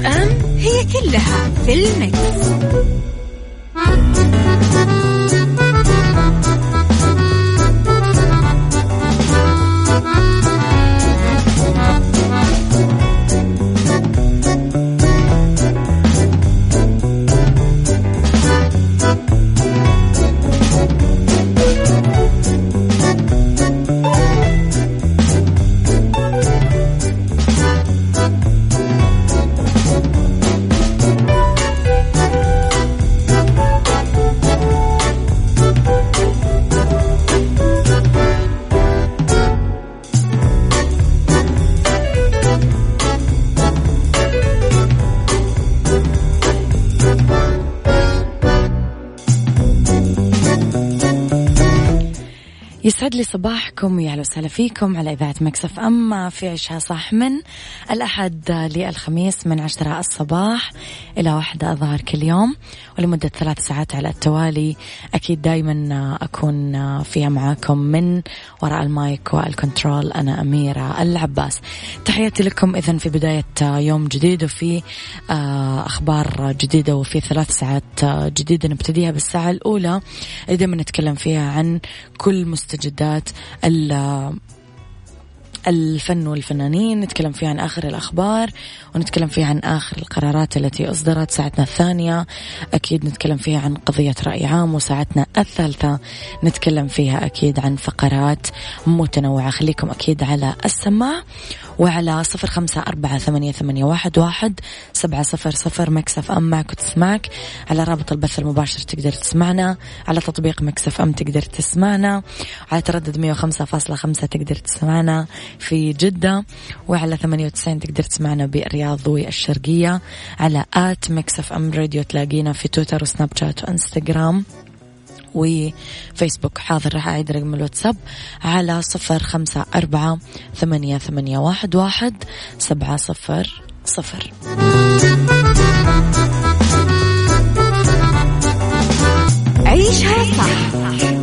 مكتف أم هي كلها في المكس. يسعد لي صباحكم ويا وسهلا فيكم على إذاعة Mix FM في عيشها صح من الأحد للخميس من عشرة الصباح إلى واحدة الظهر كل يوم. ولمدة ثلاث ساعات على التوالي أكيد دائما أكون فيها معاكم من وراء ال mic وال control. أنا أميرة العباس. تحياتي لكم اذا في بداية يوم جديد وفي أخبار جديدة وفي ثلاث ساعات جديدة نبتديها بالساعة الأولى. دائما نتكلم فيها عن كل مستجد مستجدات الفن والفنانين نتكلم فيها عن آخر الأخبار ونتكلم فيها عن آخر القرارات التي أصدرت ساعتنا الثانية. أكيد نتكلم فيها عن قضية رأي عام وساعتنا الثالثة نتكلم فيها أكيد عن فقرات متنوعة. خليكم أكيد على السماع وعلى صفر خمسة أربعة ثمانية, ثمانية واحد, واحد سبعة صفر صفر Mix FM معك وتسمعك. على رابط البث المباشر تقدر تسمعنا. على تطبيق Mix FM تقدر تسمعنا. على تردد مية وخمسة فاصلة خمسة تقدر تسمعنا. في جدة وعلى ثمانية وتسعين تقدر تسمعنا بالرياض والشرقية على at Mix FM Radio تلاقينا في تويتر وسناب شات وإنستغرام وفيسبوك. حاضر راح أعيد رقم الواتساب على صفر خمسة أربعة ثمانية, ثمانية واحد, واحد سبعة صفر صفر. عيشها صح.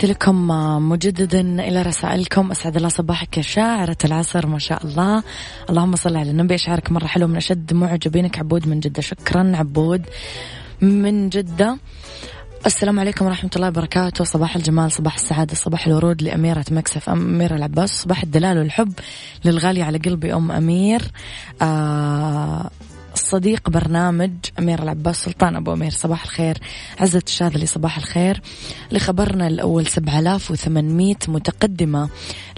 تحياتي لكم مجددا إلى رسائلكم. أسعد الله صباحك يا شاعرة العصر ما شاء الله. اللهم صل على النبي. أشعارك مرة حلو من أشد معجبينك. عبود من جدة شكرا. عبود من جدة. السلام عليكم ورحمة الله وبركاته. صباح الجمال صباح السعادة صباح الورود لأميرة مكسف أميرة العباس. صباح الدلال والحب للغالية على قلبي أم أمير. آه صديق برنامج أمير العباس سلطان أبو أمير صباح الخير. عزة الشاذلي صباح الخير. لخبرنا الأول 7800 متقدمة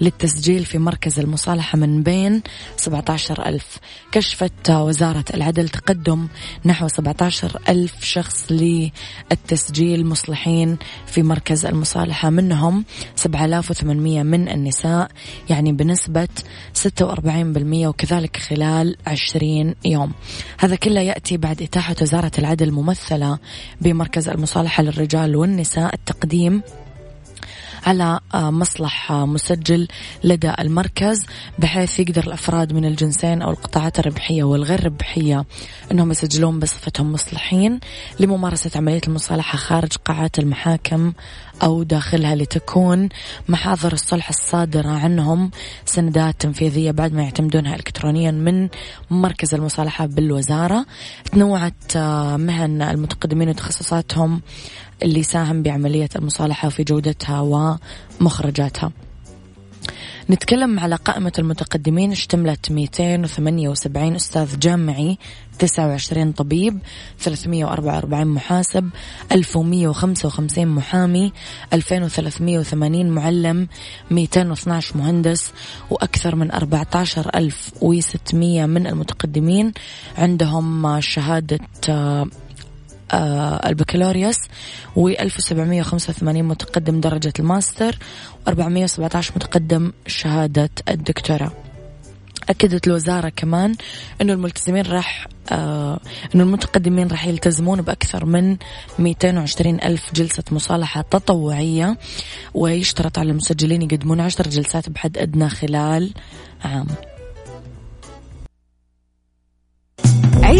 للتسجيل في مركز المصالحة من بين 17 ألف. كشفت وزارة العدل تقدم نحو 17 ألف شخص للتسجيل مصلحين في مركز المصالحة منهم 7800 من النساء يعني بنسبة 46% وكذلك خلال 20 يوم. هذا كله يأتي بعد إتاحة وزارة العدل الممثلة بمركز المصالحة للرجال والنساء التقديم. على آه، مصلح آه، مسجل لدى المركز بحيث يقدر الأفراد من الجنسين أو القطاعات الربحية والغير ربحية أنهم يسجلون بصفتهم مصلحين لممارسة عملية المصالحة خارج قاعات المحاكم أو داخلها لتكون محاضر الصلح الصادرة عنهم سندات تنفيذية بعد ما يعتمدونها إلكترونيا من مركز المصالحة بالوزارة. تنوعت آه، مهن المتقدمين وتخصصاتهم اللي ساهم بعملية المصالحة في جودتها ومخرجاتها. نتكلم على قائمة المتقدمين. اشتملت 278 أستاذ جامعي 29 طبيب 344 محاسب 1155 محامي 2380 معلم 212 مهندس وأكثر من 14600 من المتقدمين. عندهم شهادة البكالوريوس و1785 متقدم درجة الماستر و417 متقدم شهادة الدكتوراه. أكدت الوزارة كمان أنه الملتزمين راح آه أنه المتقدمين راح يلتزمون بأكثر من 220 ألف جلسة مصالحة تطوعية ويشترط على المسجلين يقدمون 10 جلسات بحد أدنى خلال عام.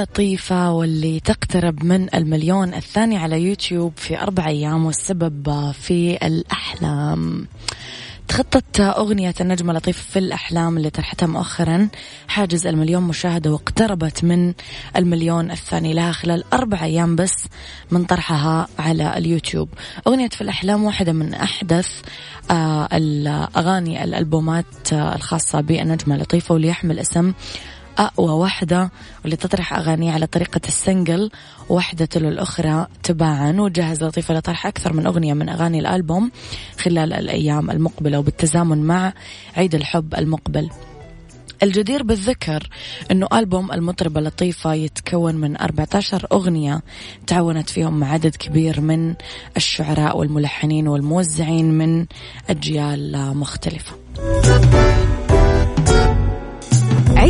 إلى لطيفة واللي تقترب من المليون الثاني على يوتيوب في أربع أيام والسبب في الأحلام. تخطت أغنية النجمة لطيفة في الأحلام اللي طرحتها مؤخرا. حاجز المليون مشاهدة واقتربت من المليون الثاني لها خلال أربع أيام بس من طرحها على اليوتيوب. أغنية في الأحلام واحدة من أحدث آه الأغاني الألبومات آه الخاصة بالنجمة لطيفة واللي يحمل اسم أقوى واحدة واللي تطرح أغاني على طريقة السنجل واحدة تلو الأخرى تباعا وجهز لطيفة لطرح أكثر من أغنية من أغاني الألبوم خلال الأيام المقبلة وبالتزامن مع عيد الحب المقبل. الجدير بالذكر أنه ألبوم المطربة لطيفة يتكون من 14 أغنية تعاونت فيهم مع عدد كبير من الشعراء والملحنين والموزعين من أجيال مختلفة.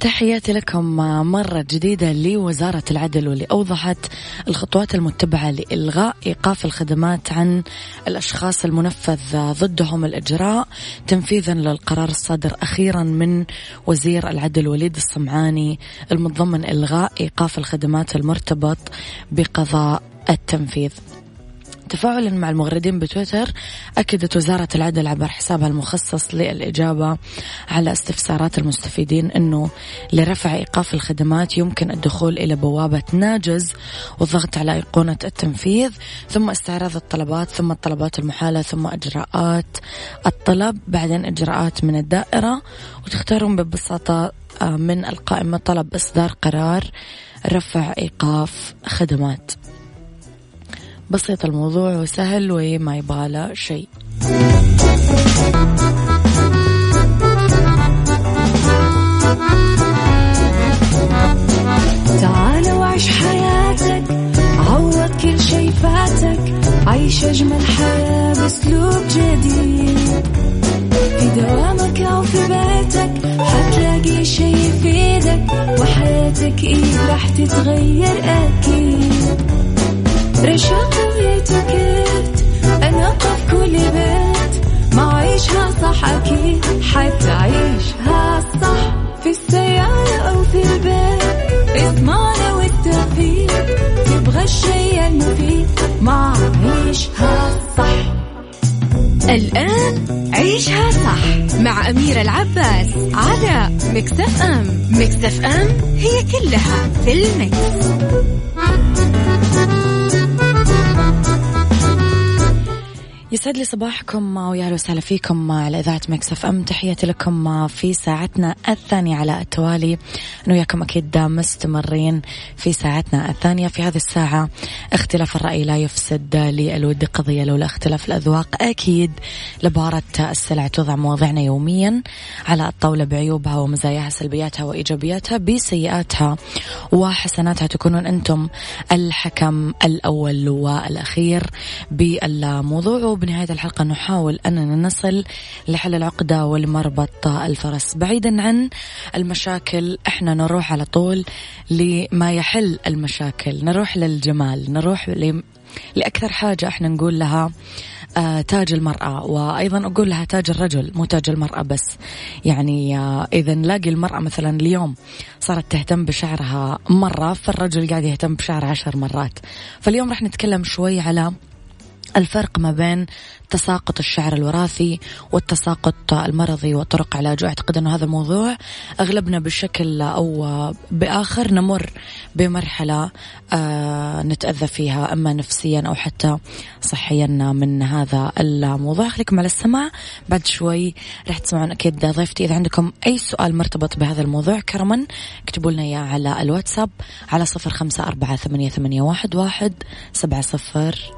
تحياتي لكم مرة جديدة لوزارة العدل واللي أوضحت الخطوات المتبعة لإلغاء إيقاف الخدمات عن الأشخاص المنفذ ضدهم الإجراء تنفيذا للقرار الصادر أخيرا من وزير العدل وليد الصمعاني المتضمن إلغاء إيقاف الخدمات المرتبط بقضاء التنفيذ. تفاعلا مع المغردين بتويتر أكدت وزارة العدل عبر حسابها المخصص للإجابة على استفسارات المستفيدين أنه لرفع إيقاف الخدمات يمكن الدخول إلى بوابة ناجز والضغط على أيقونة التنفيذ ثم استعراض الطلبات ثم الطلبات المحالة ثم إجراءات الطلب بعدين إجراءات من الدائرة وتختارون ببساطة آه، من القائمة طلب إصدار قرار رفع إيقاف خدمات. بسيط الموضوع وسهل وما يبغى شيء. تعال وعيش حياتك عوض كل شي فاتك عيش أجمل حياة بأسلوب جديد. في دوامك أو في بيتك حتلاقي شي يفيدك وحياتك إيه راح تتغير أكيد. رشاق ويتوكيت أنا قف كل بيت. ما عيشها صح أكيد. حتعيشها صح في السيارة أو في البيت. اسمعنا والتوفيق. تبغى الشيء المفيد. ما عيشها صح. الآن عيشها صح مع أميرة العباس على Mix FM. Mix FM هي كلها في ال mix. يسعد لي صباحكم ويا وسهلا فيكم على إذاعة Mix FM. تحياتي لكم في ساعتنا الثانية على التوالي. أنا وياكم أكيد مستمرين في ساعتنا الثانية. في هذه الساعة اختلاف الرأي لا يفسد للود قضية لولا اختلاف الأذواق. أكيد لبارة السلع توضع مواضيعنا يوميا على الطاولة بعيوبها ومزاياها سلبياتها وإيجابياتها بسيئاتها وحسناتها. تكونون أنتم الحكم الأول والأخير بالموضوع. وبنهاية الحلقة نحاول أننا نصل لحل العقدة ولمربط الفرس. بعيدا عن المشاكل إحنا نروح على طول لما يحل المشاكل. نروح للجمال نروح ل... لأكثر حاجة إحنا نقول لها آه تاج المرأة. وأيضا أقول لها تاج الرجل مو تاج المرأة بس. يعني آه إذا نلاقي المرأة مثلا اليوم صارت تهتم بشعرها مرة فالرجل قاعد يهتم بشعر عشر مرات. فاليوم راح نتكلم شوي على الفرق ما بين تساقط الشعر الوراثي والتساقط المرضي وطرق علاجه أعتقد أنه هذا الموضوع أغلبنا بشكل أو بآخر نمر بمرحلة آه، نتأذى فيها أما نفسيا أو حتى صحيا من هذا الموضوع. خليكم على السماع. بعد شوي راح تسمعون أكيد ضيفتي. إذا عندكم أي سؤال مرتبط بهذا الموضوع كرما اكتبوا لنا إياه على الواتساب على صفر خمسة أربعة ثمانية, واحد سبعة صفر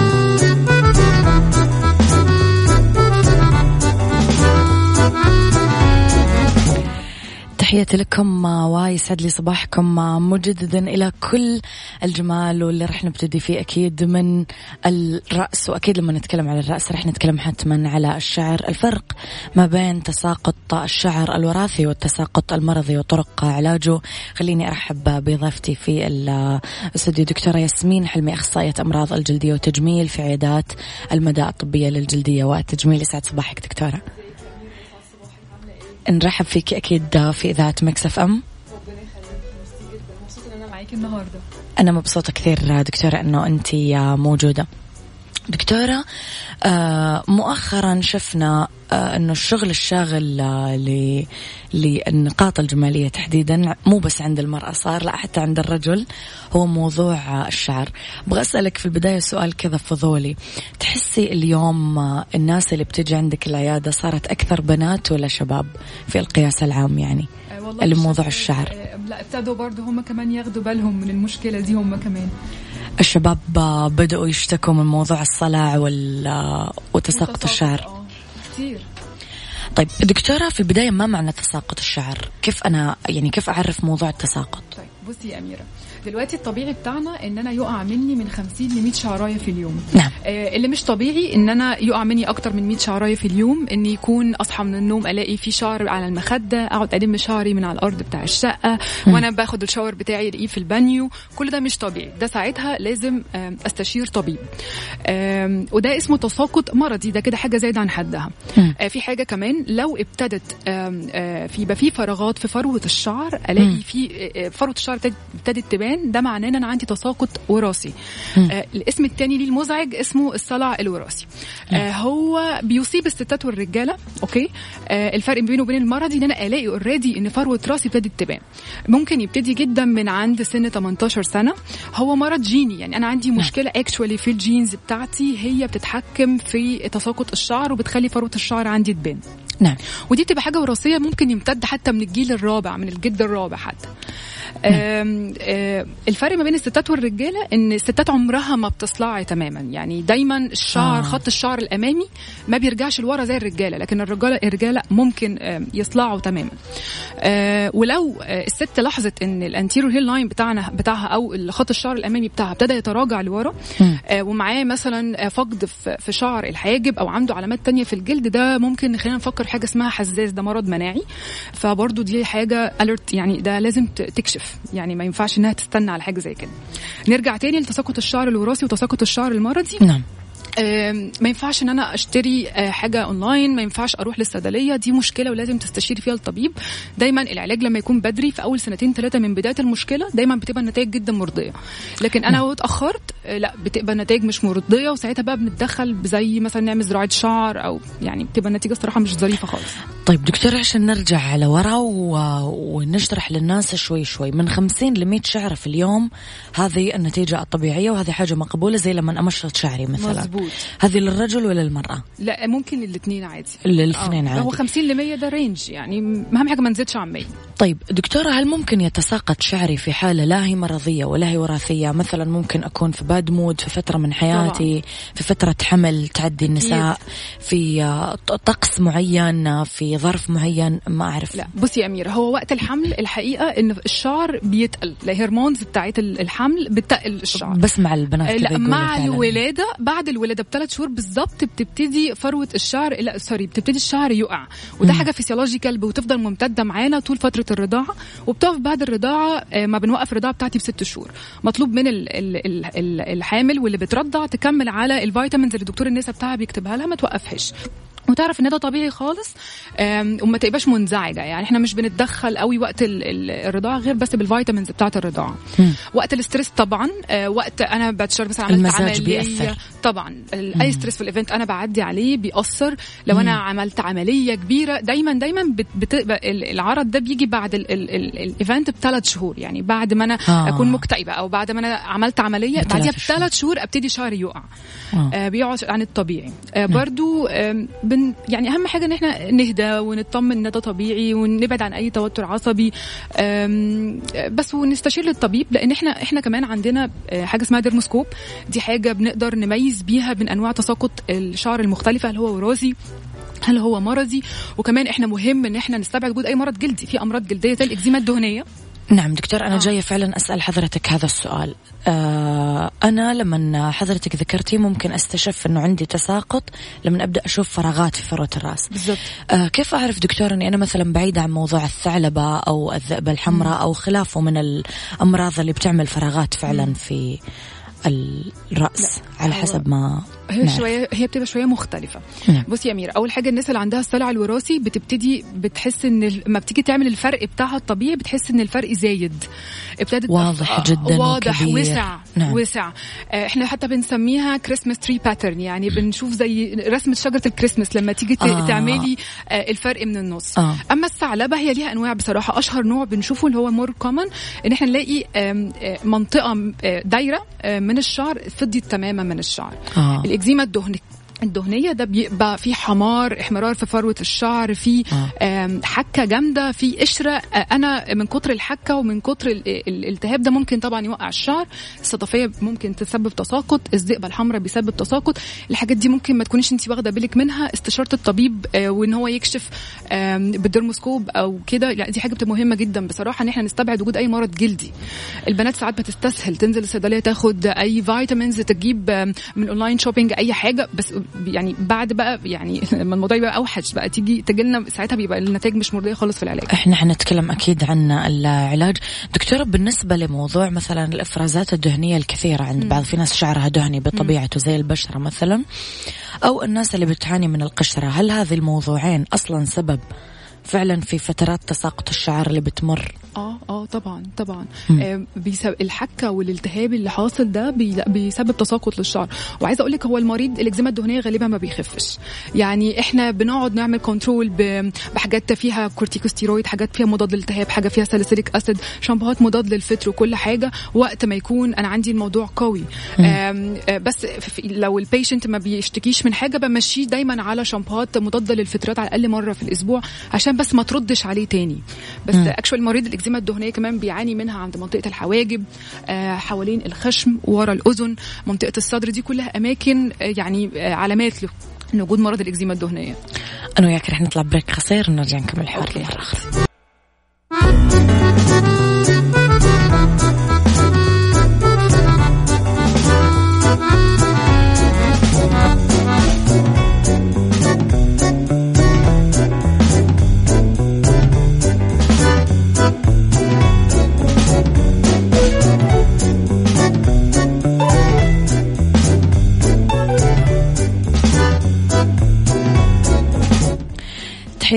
تحياتي لكم ويسعد لي صباحكم مجددا إلى كل الجمال واللي راح نبتدي فيه أكيد من الرأس وأكيد لما نتكلم على الرأس راح نتكلم حتما على الشعر الفرق ما بين تساقط الشعر الوراثي والتساقط المرضي وطرق علاجه. خليني أرحب بضيفتي في الاستوديو دكتورة ياسمين حلمي أخصائية أمراض الجلدية وتجميل في عيادات المدى الطبية للجلدية والتجميل يسعد صباحك دكتورة. نرحب فيك أكيد في إذاعة مكسف أم. النهارده. أنا مبسوطة كثير دكتورة إنه أنت موجودة. دكتورة آه، مؤخرا شفنا آه، إنه الشغل الشاغل آه، للنقاط الجمالية تحديدا مو بس عند المرأة صار لا حتى عند الرجل هو موضوع الشعر. أبغى أسألك في البداية سؤال كذا فضولي. تحسي اليوم الناس اللي بتجي عندك العيادة صارت أكثر بنات ولا شباب في القياس العام يعني؟ اللي موضوع الشعر. لا ابتدوا برضه هم كمان ياخذوا بالهم من المشكلة دي هم كمان. الشباب بدأوا يشتكوا من موضوع الصلع وتساقط الشعر. كثير طيب دكتورة في البداية ما معنى تساقط الشعر؟ كيف أنا يعني كيف أعرف موضوع التساقط؟ طيب بصي يا أميرة. دلوقتي الطبيعي بتاعنا إن أنا يقع مني من 50 ل 100 شعراية في اليوم. نعم. آه اللي مش طبيعي إن أنا يقع مني أكتر من 100 شعراية في اليوم ان يكون أصحى من النوم ألاقي في شعر على المخدة أقعد ألم شعري من على الأرض بتاع الشقة م. وأنا باخد الشاور بتاعي ألاقيه في البانيو. كل ده مش طبيعي. ده ساعتها لازم أستشير طبيب. وده اسمه تساقط مرضي. ده كده حاجة زايدة عن حدها. آه في حاجة كمان لو ابتدت آه في يبقى في فراغات في فروة الشعر ألاقي في آه فروة الشعر ابتدت تبان ده معناه إن أنا عندي تساقط وراثي. آه الاسم الثاني ليه المزعج اسمه الصلع الوراثي. آه هو بيصيب الستات والرجالة Okay؟ آه الفرق بينه وبين المرضي إن أنا ألاقي already إن فروة راسي ابتدت تبان. ممكن يبتدي جدا من عند سن 18 سنة. هو مرض جيني يعني أنا عندي مشكلة actually في ال genes بتاعتي هي بتتحكم في تساقط الشعر وبتخلي فروة الشعر عندي تبان. نعم. ودي بتبقى حاجة وراثية ممكن يمتد حتى من الجيل الرابع من الجد الرابع حتى. الفرق ما بين الستات والرجالة إن الستات عمرها ما بتصلع تماما. يعني دايما الشعر آه. خط الشعر الأمامي ما بيرجعش لورا زي الرجالة لكن الرجالة الرجالة ممكن يصلعوا تماما. ولو الست لاحظت إن ال anterior hairline بتاعنا بتاعها أو خط الشعر الأمامي بتاعها ابتدى يتراجع لورا ومعاه مثلا فقد في شعر الحاجب أو عنده علامات تانية في الجلد ده ممكن خلينا نفكر حاجة اسمها حزاز ده مرض مناعي. فبرضه دي حاجة alert يعني ده لازم تكشف. يعني ما ينفعش إنها تستنى على حاجة زي كده. نرجع تاني لتساقط الشعر الوراثي وتساقط الشعر المرضي. نعم. ما ينفعش إن أنا أشتري حاجة أونلاين ما ينفعش أروح للصيدلية. دي مشكلة ولازم تستشيري فيها الطبيب. دايما العلاج لما يكون بدري في أول سنتين ثلاثة من بداية المشكلة دايما بتبقى النتائج جدا مرضية. لكن أنا لو اتأخرت لا بتبقى النتائج مش مرضية وساعتها بقى بنتدخل زي مثلا نعمل زراعة شعر أو يعني بتبقى النتيجة الصراحة مش ظريفة خالص. طيب دكتور عشان نرجع على ورا و... ونشرح للناس شوي شوي من 50 ل 100 شعره في اليوم هذه النتيجة الطبيعية وهذه حاجة مقبولة زي لما امشط شعري مثلا. مزبوط. هذه للرجل ولا للمرأة؟ لا ممكن للاثنين عادي. للاثنين عادي. هو 50 ل 100 ده range يعني. اهم حاجة ما نزيدش عن 100 طيب دكتورة هل ممكن يتساقط شعري في حالة لا هي مرضية ولا هي وراثية؟ مثلا ممكن أكون في bad mood في فترة من حياتي طبعا. في فترة حمل تعدي النساء في طقس معين في ظرف معين ما أعرف. لا بصي يا أميرة هو وقت الحمل الحقيقة إن الشعر بيتقل. ال hormones بتاعت الحمل بتقل الشعر. بس مع البنات لا مع. الولادة بعد الولادة بثلاث شهور بالظبط بتبتدي فروة الشعر لا sorry بتبتدي الشعر يقع. وده م. حاجة physiological وتفضل ممتدة معانا طول فترة الرضاعة. وبتقف بعد الرضاعة ما بنوقف الرضاعة بتاعتي بست شهور. مطلوب من ال ال ال الحامل واللي بترضع تكمل على ال vitamins اللي دكتور النساء بتاعها بيكتبها لها ما توقفهاش. وتعرف إن ده طبيعي خالص وما تبقاش منزعجة. يعني إحنا مش بنتدخل قوي وقت الرضاعة غير بس بال vitamins بتاعة الرضاعة. وقت ال stress طبعا وقت أنا بعد مثلا عملت عمليه بيأثر. طبعا. أي stress في ال event أنا بعدي عليه بيأثر. لو أنا عملت عملية كبيرة دايما دايما بت... بت... العرض ده بيجي بعد ال event بثلاث شهور. يعني بعد ما أنا آه. أكون مكتئبة أو بعد ما أنا عملت عملية بعديها بثلاث شهور أبتدي شعري يقع. آه. آه بيقعد عن الطبيعي. آه برضو آه بن يعني أهم حاجة إن إحنا نهدى ونطمن إن ده طبيعي ونبعد عن أي توتر عصبي. بس ونستشير الطبيب لأن إحنا إحنا كمان عندنا حاجة اسمها ديرموسكوب دي حاجة بنقدر نميز بيها بين أنواع تساقط الشعر المختلفة هل هو وراثي هل هو مرضي وكمان إحنا مهم إن إحنا نستبعد وجود أي مرض جلدي. في أمراض جلدية زي الاكزيما الدهنية. نعم دكتور أنا آه. جاية فعلا أسأل حضرتك هذا السؤال. آه أنا لما حضرتك ذكرتي ممكن أستشف أنه عندي تساقط لما أبدأ أشوف فراغات في فروة الرأس. بالضبط. آه كيف أعرف دكتور أني أنا مثلا بعيدة عن موضوع الثعلبة أو الذئبة الحمراء أو خلافه من الأمراض اللي بتعمل فراغات فعلا. في الرأس لا. على حسب ما هي نعرف. شوية هي بتبقى شوية مختلفة نعم. بصي يا أميرة أول حاجة الناس اللي عندها الصلع الوراثي بتبتدي بتحس إن لما بتيجي تعمل الفرق بتاعها الطبيعي بتحس إن الفرق زايد ابتدت واضح جدا واضح وكبير. وسع نعم. وسع إحنا حتى بنسميها Christmas tree pattern يعني بنشوف زي رسمة شجرة الكريسماس لما تيجي آه. تعملي الفرق من النص آه. أما الثعلبة هي ليها أنواع بصراحة أشهر نوع بنشوفه اللي هو more common إن إحنا نلاقي منطقة دايرة من الشعر فضيت تماما من الشعر آه. الاكزيما الدهن. الدهنية ده بيبقى في حمار احمرار في فروة الشعر في آه. حكة جامدة في قشرة. أنا من كتر الحكة ومن كتر الالتهاب ده ممكن طبعا يوقع الشعر. الصدفية ممكن تسبب تساقط الذئبه الحمراء بيسبب تساقط. الحاجات دي ممكن ما تكونيش انت واخدة بالك منها. استشارة الطبيب آه، وإن هو يكشف بالدرموسكوب أو كده يعني دي حاجة بتبقى مهمة جدا. بصراحة إن إحنا نستبعد وجود أي مرض جلدي. البنات ساعات بتستسهل تنزل الصيدلية تاخد أي vitamins تجيب من online shopping أي حاجة. بس يعني بعد بقى يعني لما الموضوع يبقى أوحش بقى تيجي تجي لنا ساعتها بيبقى النتائج مش مرضية خالص في العلاج. إحنا حنتكلم أكيد عن العلاج. دكتورة بالنسبة لموضوع مثلا الإفرازات الدهنية الكثيرة عند بعض في ناس شعرها دهني بطبيعته زي البشرة مثلا أو الناس اللي بتعاني من القشرة هل هذه الموضوعين أصلا سبب فعلا في فترات تساقط الشعر اللي بتمر. آه آه طبعا طبعا. آه بيسبب الحكه والالتهاب اللي حاصل ده بي بيسبب تساقط للشعر. وعايزة أقول لك هو المريض الاكزيما الدهنية غالبا ما بيخفش. يعني إحنا بنقعد نعمل control بحاجات فيها كورتيكوستيرويد حاجات فيها مضاد للالتهاب حاجة فيها salicylic acid شامبوهات مضاد للفطر وكل حاجة وقت ما يكون أنا عندي الموضوع قوي. آه بس لو ال patient ما بيشتكيش من حاجة بمشيه دايما على شامبوهات مضادة للفطريات على الأقل مرة في الأسبوع عشان بس ما تردش عليه تاني. بس actual المريض الإكزيما الدهنية كمان بيعاني منها عند منطقة الحواجب آه حوالين الخشم ورا الأذن منطقة الصدر دي كلها أماكن آه يعني آه علامات لوجود مرض الإكزيما الدهنية. أنا وياك رح نطلع break قصير ونرجع نكمل الحوار مره أخرى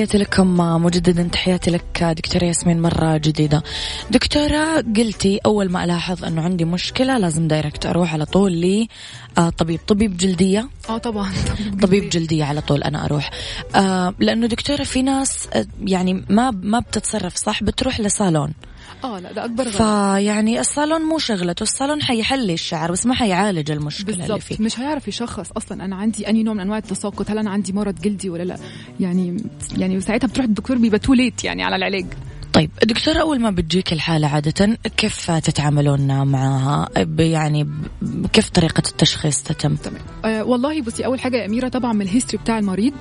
تحياتي لكم مجددا تحياتي لك دكتورة ياسمين مرة جديدة. دكتورة قلتي أول ما ألاحظ أنه عندي مشكلة لازم دايركت أروح على طول لي آه طبيب طبيب جلدية. آه طبعا. طبيب, طبيب جلدية على طول أنا أروح. آه لأنه دكتورة في ناس آه، يعني ما ما بتتصرف صح بتروح لصالون. آه لا ده أكبر غلط. فيعني الصالون مو شغلته الصالون حيحل الشعر بس ما حيعالج المشكلة بالزبط. اللي فيه. مش هيعرف يشخص أصلا أنا عندي أني نوع من أنواع التساقط هل أنا عندي مرض جلدي ولا لا. يعني يعني ساعتها بتروح الدكتور بيبقى too late يعني على العلاج. طيب دكتور أول ما بتجيك الحالة عادة كيف تتعاملون معها؟ يعني كيف طريقة التشخيص تتم؟ تمام. والله بصي أول حاجة يا أميرة طبعا من ال history بتاع المريض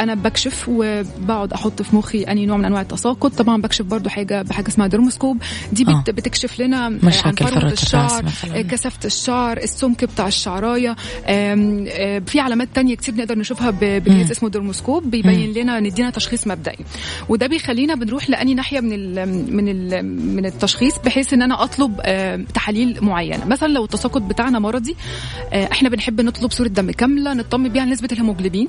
أنا بكشف وبقعد أحط في مخي أني نوع من أنواع التساقط. طبعا بكشف برضو حاجة بحاجة اسمها dermoscope دي بت آه. بتكشف لنا مشاكل عن فروة الشعر آه، كثافة الشعر السمك بتاع الشعراية. آه، في علامات تانية كتير نقدر نشوفها بجهاز اسمه dermoscope بيبين لنا ندينا تشخيص مبدئي. وده بيخلينا بنروح لاني ناحية من ال من ال من التشخيص بحيث إن أنا أطلب آه، تحاليل معينة. مثلا لو التساقط بتاعنا مرضي آه، إحنا بنحب نطلب صورة دم كاملة نطمن بيها نسبة الهيموجلوبين.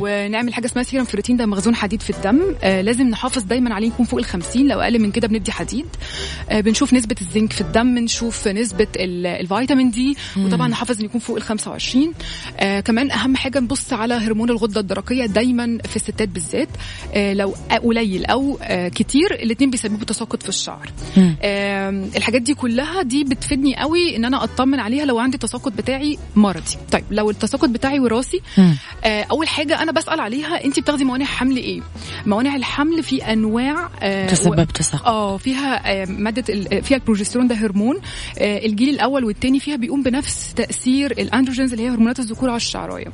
ونعمل حاجة اسمها serum ferritin ده مخزون حديد في الدم. آه، لازم نحافظ دايما عليه يكون فوق ال 50 لو أقل من كده بندي حديد. بنشوف نسبة الزنك في الدم نشوف نسبة الفيتامين D. وطبعا نحافظ انه يكون فوق ال 25 كمان أهم حاجة نبص على هرمون الغدة الدرقية دايما في الستات بالذات. لو قليل أو كتير كتير الاثنين بيسببوا تساقط في الشعر. الحاجات دي كلها دي بتفيدني قوي إن أنا أطمن عليها لو عندي تساقط بتاعي مرضي طيب لو التساقط بتاعي وراثي آه أول حاجة أنا بسأل عليها انت بتاخدي موانع حمل إيه؟ موانع الحمل في أنواع آه تسبب تساقط. آه فيها آه مادة فيها البروجسترون ده هرمون آه الجيل الأول والثاني فيها بيقوم بنفس تأثير ال androgens اللي هي هرمونات الذكور على الشعراية.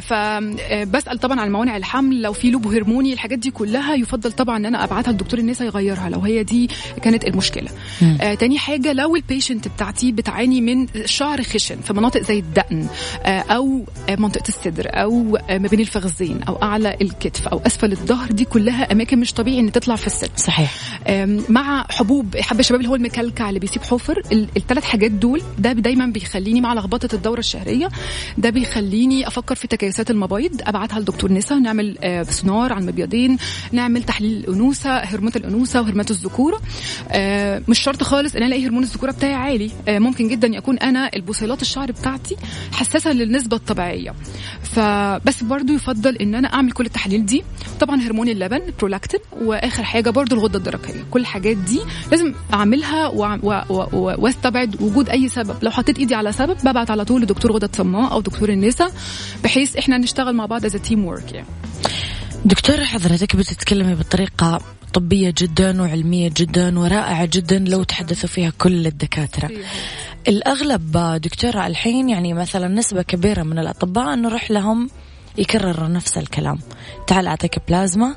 فبسأل طبعا عن موانع الحمل لو في لوب هرموني الحاجات دي كلها يفضل طبعا إن أنا أبعتها لدكتور النساء يغيرها لو هي دي كانت المشكلة. آه تاني حاجة لو ال patient بتاعتي بتعاني من شعر خشن في مناطق زي الدقن آه أو منطقة الصدر أو ما بين الفخذين أو أعلى الكتف أو أسفل الظهر دي كلها أماكن مش طبيعي إن تطلع في الست صحيح. مع حبوب حب الشباب اللي هو المكلكع اللي بيسيب حفر الثلاث حاجات دول ده دايما بيخليني مع لخبطة الدورة الشهرية ده بيخليني بتخليني أفكر في تكيسات المبايض. أبعتها لدكتور نسا. نعمل آه، سونار على المبيضين. نعمل تحليل الأنوثة هرمونات الأنوثة وهرمونات الذكوره آه، مش شرط خالص إن ألاقي هرمون الذكورة بتاعي عالي. آه، ممكن جدا يكون أنا البصيلات الشعر بتاعتي حساسة للنسبة الطبيعية. فبس برضو يفضل إن أنا أعمل كل التحاليل دي. طبعا هرمون اللبن برولاكتين وآخر حاجة برضو الغدة الدرقية. كل الحاجات دي لازم أعملها وأستبعد وجود أي سبب. لو حطيت إيدي على سبب ببعت على طول لدكتور غدة صماء أو دكتور النساء بحيث إحنا نشتغل مع بعض as teamwork يعني. دكتورة حضرتك بتتكلمي بطريقة طبية جدا وعلمية جدا ورائعة جدا لو تحدثوا فيها كل الدكاترة. الأغلب دكتورة الحين يعني مثلا نسبة كبيرة من الأطباء نروح لهم يكرر نفس الكلام. تعال أعطيك بلازما.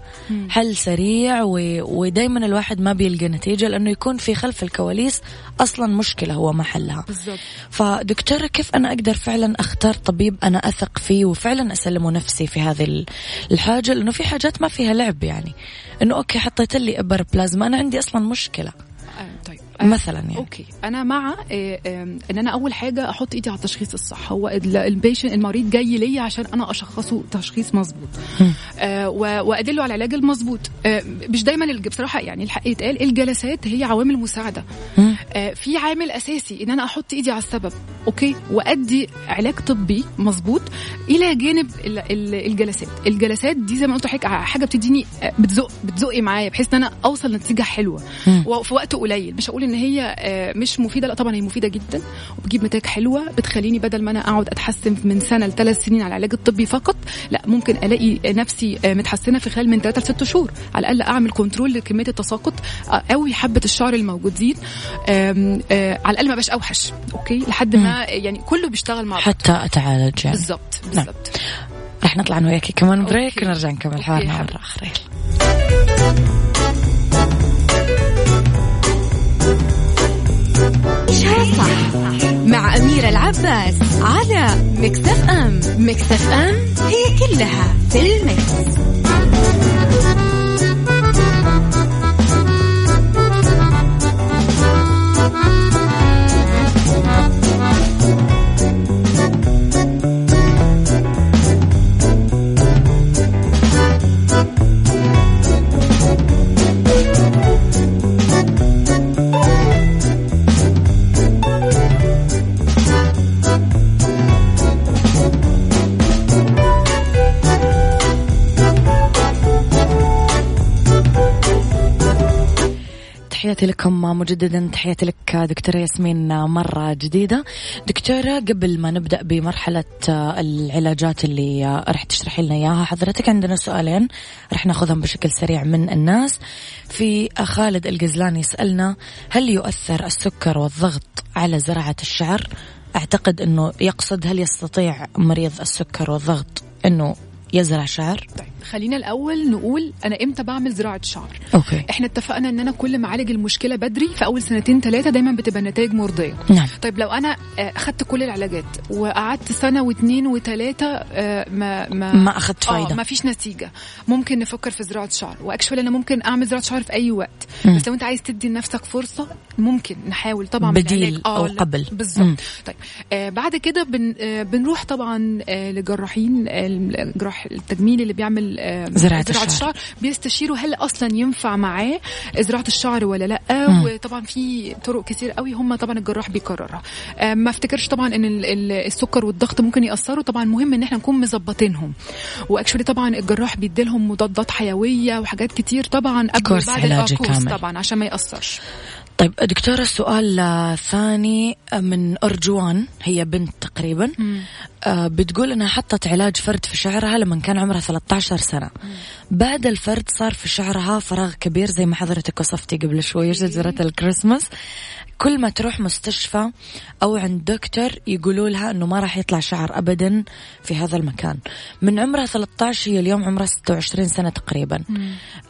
حل سريع و... ودايما الواحد ما بيلقى نتيجة لأنه يكون في خلف الكواليس أصلا مشكلة هو ما حلها بالزبط. فدكتورة كيف أنا أقدر فعلا أختار طبيب أنا أثق فيه وفعلا أسلمه نفسي في هذه الحاجة؟ لأنه في حاجات ما فيها لعب يعني. أنه okay حطيت لي إبر بلازما أنا عندي أصلا مشكلة. مثلا يعني. okay. أنا مع آه، إن أنا أول حاجة أحط إيدي على التشخيص الصح. هو ال patient المريض جاي ليا عشان أنا أشخصه تشخيص مظبوط. آه وأدله على العلاج المظبوط. آه مش دايما بصراحة يعني الحق يتقال الجلسات هي عوامل مساعدة. آه في عامل أساسي إن أنا أحط إيدي على السبب okay؟ وأدي علاج طبي مظبوط إلى جانب الجلسات. الجلسات دي زي ما قلت لحضرتك حاجة بتديني آه، بتزق بتزقي معايا بحيث إن أنا أوصل لنتيجة حلوة. وفي وقت قليل. مش هقول إن هي آه، مش مفيدة لا طبعا هي مفيدة جدا وبتجيب نتائج حلوة بتخليني بدل ما أنا أقعد أتحسن من سنة لثلاث سنين على العلاج الطبي فقط لا ممكن ألاقي نفسي آه، متحسنة في خلال من ثلاثة لست شهور. على الأقل أعمل control لكمية التساقط قوي آه، حبة الشعر الموجودين على الأقل ما بقاش أوحش okay؟ لحد ما يعني كله بيشتغل مع بعض. حتى أتعالج يعني. بالضبط نعم. بالضبط. رح نطلع أنا وياكي كمان break ونرجع نكمل حوارنا مرة أخرى. صح مع أميرة العباس على مكتف أم. مكتف أم هي كلها في المكس. تحياتي لكم مجددا. تحياتي لك دكتورة ياسمين مرة جديدة. دكتورة قبل ما نبدأ بمرحلة العلاجات اللي راح تشرحي لنا إياها حضرتك عندنا سؤالين راح ناخذهم بشكل سريع من الناس. في خالد القزلاني يسألنا هل يؤثر السكر والضغط على زراعة الشعر؟ أعتقد أنه يقصد هل يستطيع مريض السكر والضغط أنه يزرع شعر؟ طيب. خلينا الأول نقول أنا إمتى بعمل زراعة شعر. أوكي. إحنا اتفقنا إن أنا كل ما اعالج المشكلة بدري في أول سنتين ثلاثة دايما بتبقى النتائج مرضية. نعم. طيب لو أنا آه، اخذت كل العلاجات وقعدت سنة واثنين وثلاثه آه، ما ما ما اخذت فايدة. آه ما فيش نتيجة. ممكن نفكر في زراعة شعر. وأكشوال أنا ممكن أعمل زراعة شعر في أي وقت. م. بس لو أنت عايز تدي لنفسك فرصة ممكن نحاول طبعا بديل آه أو قبل. بالظبط. طيب آه بعد كده بن آه بنروح طبعا آه لجراحين الجراح التجميل اللي بيعمل آه زراعة زراعة الشعر. بيستشيروا هل أصلا ينفع معاه زراعة الشعر ولا لأ؟ مم. وطبعا في طرق كتير قوي هم طبعا الجراح بيقررها ما افتكرش طبعا إن السكر والضغط ممكن يأثروا. طبعا مهم إن إحنا نكون مظبطينهم. واكشولي طبعا الجراح بيديلهم مضادات حيوية وحاجات كتير طبعا قبل بعد كامل. طبعا عشان ما يأثرش. طيب دكتورة السؤال ثاني من أرجوان هي بنت تقريبا. بتقول إنها حطت علاج فرد في شعرها لما كان عمرها 13 سنة. مم. بعد الفرد صار في شعرها فراغ كبير زي ما حضرتك وصفتي قبل شوية شجرة الكريسماس. كل ما تروح مستشفى أو عند دكتور يقولوا لها إنه ما راح يطلع شعر ابدا في هذا المكان. من عمرها 13 هي اليوم عمرها 26 سنة تقريبا.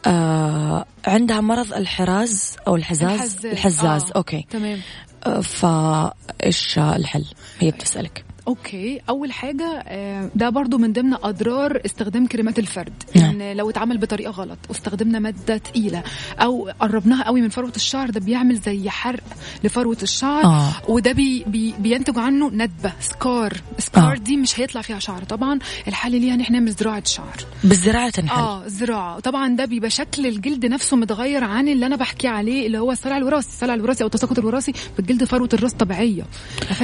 آه عندها مرض الحراز أو الحزاز؟ الحزاز, الحزاز. آه. okay. تمام. آه فايش الحل؟ هي بتسألك. okay. أول حاجة آه، ده برضو من ضمن أضرار استخدام كريمات الفرد. نعم. إن لو اتعمل بطريقة غلط واستخدمنا مادة تقيلة أو قربناها قوي من فروة الشعر ده بيعمل زي حرق لفروة الشعر آه. وده بي بي بينتج عنه ندبة scar. سكار آه. دي مش هيطلع فيها شعر. طبعا الحل ليها إن إحنا نعمل زراعه شعر. بالزراعة تنحل. آه زراعة. طبعا ده بيبقى شكل الجلد نفسه متغير عن اللي أنا بحكي عليه اللي هو الصلع الوراثي. الصلع الوراثي أو التساقط الوراثي بالجلد فروة الرأس طبيعية.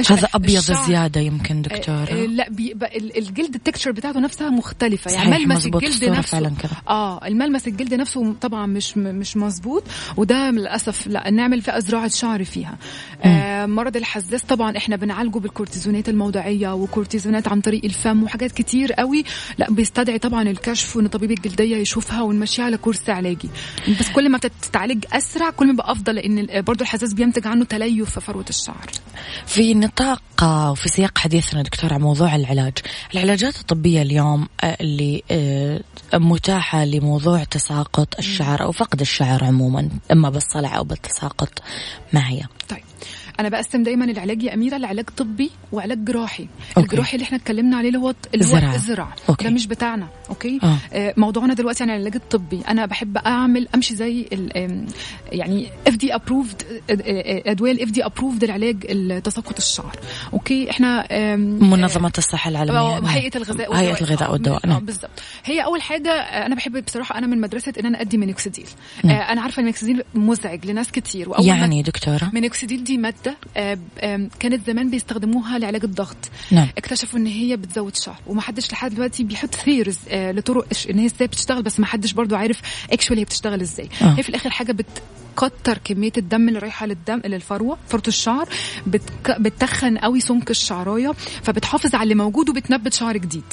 هذا أبيض الشعر. زيادة يمكن. آه، دكتورة؟ لا بيبقى ال- الجلد التكتشر بتاعته نفسها مختلفة. يعني ملمس الجلد نفسه فعلا كذا. آه الملمس الجلد نفسه طبعا مش مش مظبوط وده للأسف لا نعمل فيها زراعه شعر فيها. آه مرض الحساس طبعا إحنا بنعالجه بالكورتيزونات الموضعية وكورتيزونات عن طريق الفم وحاجات كتير قوي. لا بيستدعي طبعا الكشف وإن طبيب الجلدية يشوفها ونمشيها على كورس علاجي. بس كل ما تتعالج أسرع كل ما بقى أفضل لأن برضه الحساس بينتج عنه تليف في فروة الشعر. في نطاق وفي سياق حديثنا دكتور عن موضوع العلاج. العلاجات الطبية اليوم آه، اللي آه، متاحة لموضوع تساقط الشعر أو فقد الشعر عموما إما بالصلع أو بالتساقط ما هي طيب. أنا بقسم دايما العلاج يا أميرة لعلاج طبي وعلاج جراحي. okay. الجراحي اللي إحنا اتكلمنا عليه اللي هو okay. ده مش بتاعنا. okay؟ آه. آه موضوعنا دلوقتي عن العلاج الطبي. أنا بحب أعمل أمشي زي يعني FDA approved أدوية ال FDA approved لعلاج تساقط الشعر. okay؟ إحنا آم، منظمة الصحة العالمية. آه، نعم. هيئة الغذاء هيئة الغذاء والدواء. آه، نعم بالظبط. هي أول حاجة آه، أنا بحب بصراحة أنا من مدرسة إن أنا أدي مينوكسيديل آه، نعم. أنا عارفة المينوكسيديل مزعج لناس كتير وأول يعني دكتورة؟ مينوكسيديل؟ دي ماده آم، كانت زمان بيستخدموها لعلاج الضغط. نعم. اكتشفوا إن هي بتزود شعر ومحدش لحد دلوقتي بيحط theories آه لطرق إن هي إزاي بتشتغل بس محدش برضو عارف actually هي بتشتغل إزاي. آه. هي في الآخر حاجة بتكتر كمية الدم اللي رايحة للدم للفروة فروة الشعر بتك... بتخن قوي سمك الشعراية فبتحافظ على اللي موجود وبتنبت شعر جديد.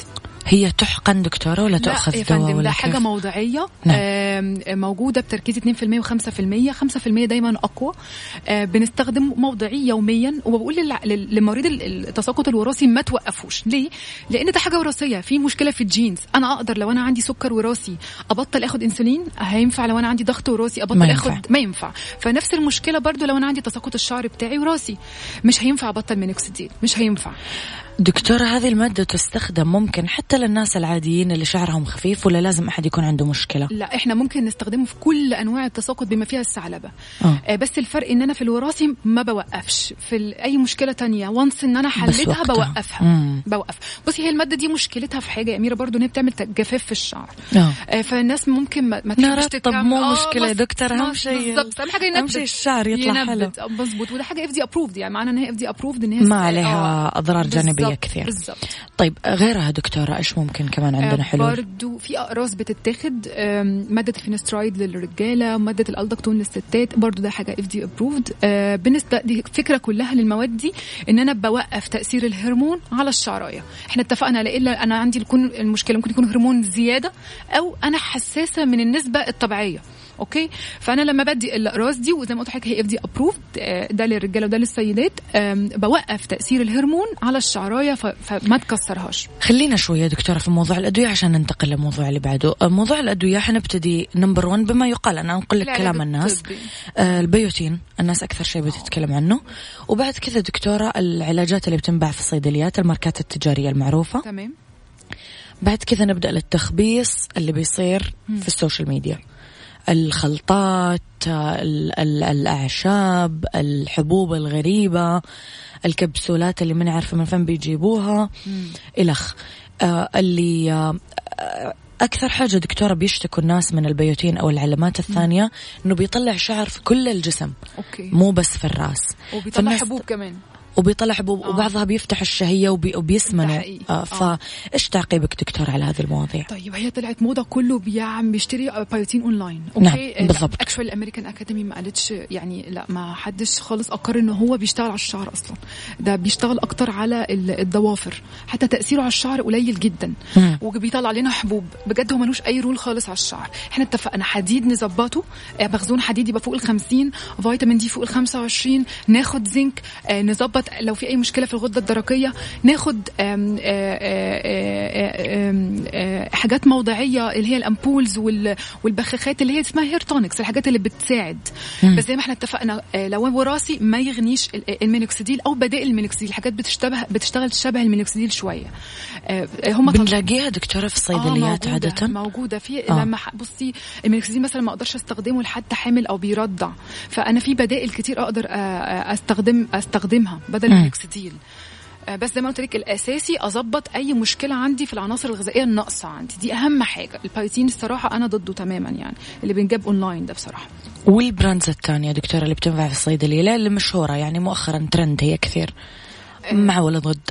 هي تحقن دكتورة ولا لا تأخذ دواء فندم ولا لا كيف؟ حاجة موضعيه نعم. آم، موجودة بتركيز 2% و5% 5% دايما أقوى. آه، بنستخدم موضعي يوميا. وبقول لمريض ال- التساقط الوراثي ما توقفوش. ليه؟ لأن ده حاجة وراثية. في مشكلة في ال genes. أنا أقدر لو أنا عندي سكر وراثي أبطل آخد إنسولين؟ هينفع لو أنا عندي ضغط وراثي أبطل ما. آخد؟ ما ينفع. فنفس المشكلة برضو لو أنا عندي تساقط الشعر بتاعي وراثي. مش هينفع أبطل مينوكسيديل مش هينفع. دكتورة هذه المادة تستخدم ممكن حتى للناس العاديين اللي شعرهم خفيف ولا لازم أحد يكون عنده مشكلة لا إحنا ممكن نستخدمه في كل أنواع التساقط بما فيها الثعلبة آه. آه، بس الفرق إن أنا في الوراثي ما بوقفش في أي مشكلة تانية once إن أنا حليتها وقتها. بوقفها مم. بوقف بصي هي المادة دي مشكلتها في حاجة يا أميرة برضو إن هي بتعمل جفاف في الشعر آه. آه، فالناس ممكن ما, ما تحبش تكمل. مو آه، مشكلة يا دكتور أهم شيء بالظبط أهم ينبت شيء الشعر يطلع حلو ينبت. مظبوط وده حاجة FDA approved يعني معنى إن هي FDA approved إن هي ما عليها أضرار جانبية بالظبط، كثير. بالظبط طيب غيرها دكتورة إيش ممكن كمان عندنا آه، حلول؟ برضو في أقراص بتتاخد آم، مادة الفينسترايد للرجالة مادة الألدكتون للستات برضو ده حاجة FDA approved بالنسبة دي فكرة كلها للمواد دي إن أنا بوقف تأثير الهرمون على الشعراية. إحنا اتفقنا لا أنا عندي يكون المشكلة ممكن يكون هرمون زيادة أو أنا حساسة من النسبة الطبيعية. okay؟ فأنا لما بدي الاقراص دي وزي ما قلت لحضرتك هي FDA approved ده للرجالة وده للسيدات بوقف تأثير الهرمون على الشعراية فما تكسرهاش. خلينا شوية دكتورة في موضوع الأدوية عشان ننتقل للموضوع اللي بعده. آه، موضوع الأدوية حنبتدي number 1 بما يقال. أنا أنقل لك كلام الناس. آه، البيوتين. الناس أكثر شيء بتتكلم عنه. وبعد كذا دكتورة العلاجات اللي بتنباع في الصيدليات الماركات التجارية المعروفة. تمام. بعد كذا نبدأ للتخبيص اللي بيصير في السوشيال ميديا. الخلطات ال- ال- الأعشاب الحبوب الغريبة الكبسولات اللي ما نعرف من فين بيجيبوها. إلخ. آه اللي آه أكثر حاجة دكتورة بيشتكوا الناس من البيوتين أو العلامات الثانية إنه بيطلع شعر في كل الجسم. أوكي. مو بس في الرأس. وبيطلع حبوب كمان. وبيطلع آه. وبعضها بيفتح الشهية وبي وبيسمنوا. آه آه. فإيش تعقيبك دكتور على هذه المواضيع؟ طيب هي طلعت موضة كله بيعم بيشتري biotin online نعم، okay بالضبط. actually ال American Academy ما قالتش يعني لا ما حدش خالص أقر ان هو بيشتغل على الشعر أصلا ده بيشتغل أكتر على ال- الضوافر حتى تأثيره على الشعر قليل جدا مم. وبيطلع لنا حبوب بجد هو ملوش أي role خالص على الشعر إحنا اتفقنا حديد نظبطه آه، مخزون حديد يبقى فوق ال 50 فيتامين دي فوق ال 25 ناخد زنك آه، نظبط نظبط لو في أي مشكلة في الغدة الدرقية ناخد آم آم آم حاجات موضعية اللي هي ال ampoules والبخاخات اللي هي اسمها hair tonics الحاجات اللي بتساعد. مم. بس زي ما إحنا اتفقنا لو وراثي ما يغنيش المينوكسيديل أو بدائل المينوكسيديل الحاجات بتشتبه بتشتغل شبه المينوكسيديل شوية. هم بنلاقيها دكتورة في الصيدليات آه عادة؟ موجودة. في آه. لما بصي المينوكسيديل مثلا ما أقدرش أستخدمه لحد حامل أو بيرضع فأنا في بدائل كتير أقدر أستخدم أستخدمها. بدل المينوكسيديل بس زي ما قلت لك الأساسي أظبط أي مشكلة عندي في العناصر الغذائية الناقصة عندي. دي أهم حاجة. البيوتين الصراحة أنا ضده تماما يعني. اللي بنجاب أونلاين ده بصراحة. وال brands الثانية دكتورة اللي بتنباع في الصيدليه اللي مشهورة يعني مؤخرا ترند هي كثير. مع ولا ضد؟